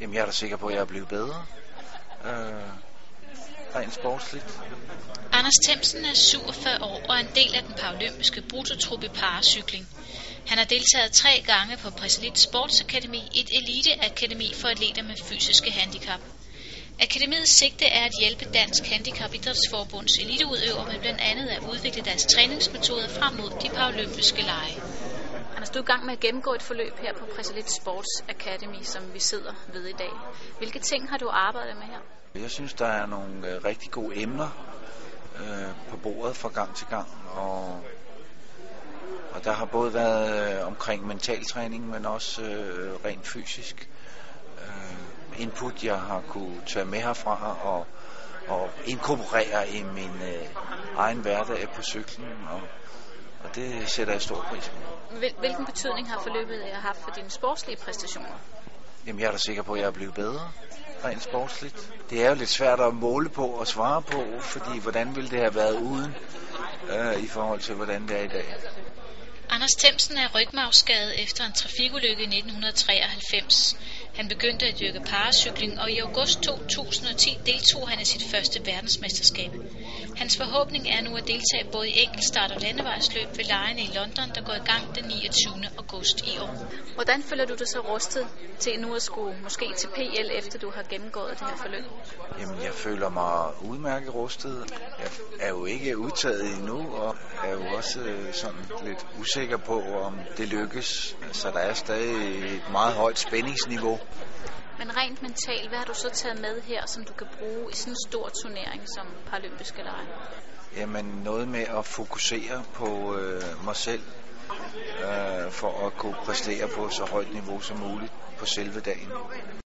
Jamen, jeg er da sikker på, at jeg er blevet bedre. Øh, rent sportsligt. Anders Themsen er 47 år og er en del af den paralympiske brutotruppe i paracykling. Han har deltaget tre gange på Præsalit Sportsakademi, et eliteakademi for atleter med fysiske handicap. Akademiets sigte er at hjælpe Dansk Handicap Idrætsforbunds eliteudøvere med blandt andet at udvikle deres træningsmetoder frem mod de paralympiske lege. Anders, du er i gang med at gennemgå et forløb her på Præsalit Sports Academy, som vi sidder ved i dag. Hvilke ting har du arbejdet med her? Jeg synes, der er nogle øh, rigtig gode emner øh, på bordet fra gang til gang, og, og der har både været øh, omkring mentaltræning, men også øh, rent fysisk. Øh, input, jeg har kunne tage med herfra og, og inkorporere i min øh, egen hverdag på cyklen, og, og det sætter jeg stor pris på. Hvil- Hvilken betydning har forløbet øh, haft for dine sportslige præstationer? Jamen, jeg er da sikker på, at jeg er blevet bedre rent sportsligt. Det er jo lidt svært at måle på og svare på, fordi hvordan ville det have været uden øh, i forhold til, hvordan det er i dag. Anders Themsen er rygmavsskadet efter en trafikulykke i 1993. Han begyndte at dyrke paracykling, og i august 2010 deltog han i sit første verdensmesterskab. Hans forhåbning er nu at deltage både i enkeltstart og landevejsløb ved lejene i London, der går i gang den 29. august i år. Hvordan føler du dig så rustet til nu at skulle måske til PL, efter du har gennemgået det her forløb? Jamen, jeg føler mig udmærket rustet. Jeg er jo ikke udtaget endnu, og er jo også øh, sådan lidt usikker på, om det lykkes. Så der er stadig et meget højt spændingsniveau. Men rent mentalt, hvad har du så taget med her, som du kan bruge i sådan en stor turnering som Paralympiske Lege? Jamen, noget med at fokusere på øh, mig selv, øh, for at kunne præstere på så højt niveau som muligt på selve dagen.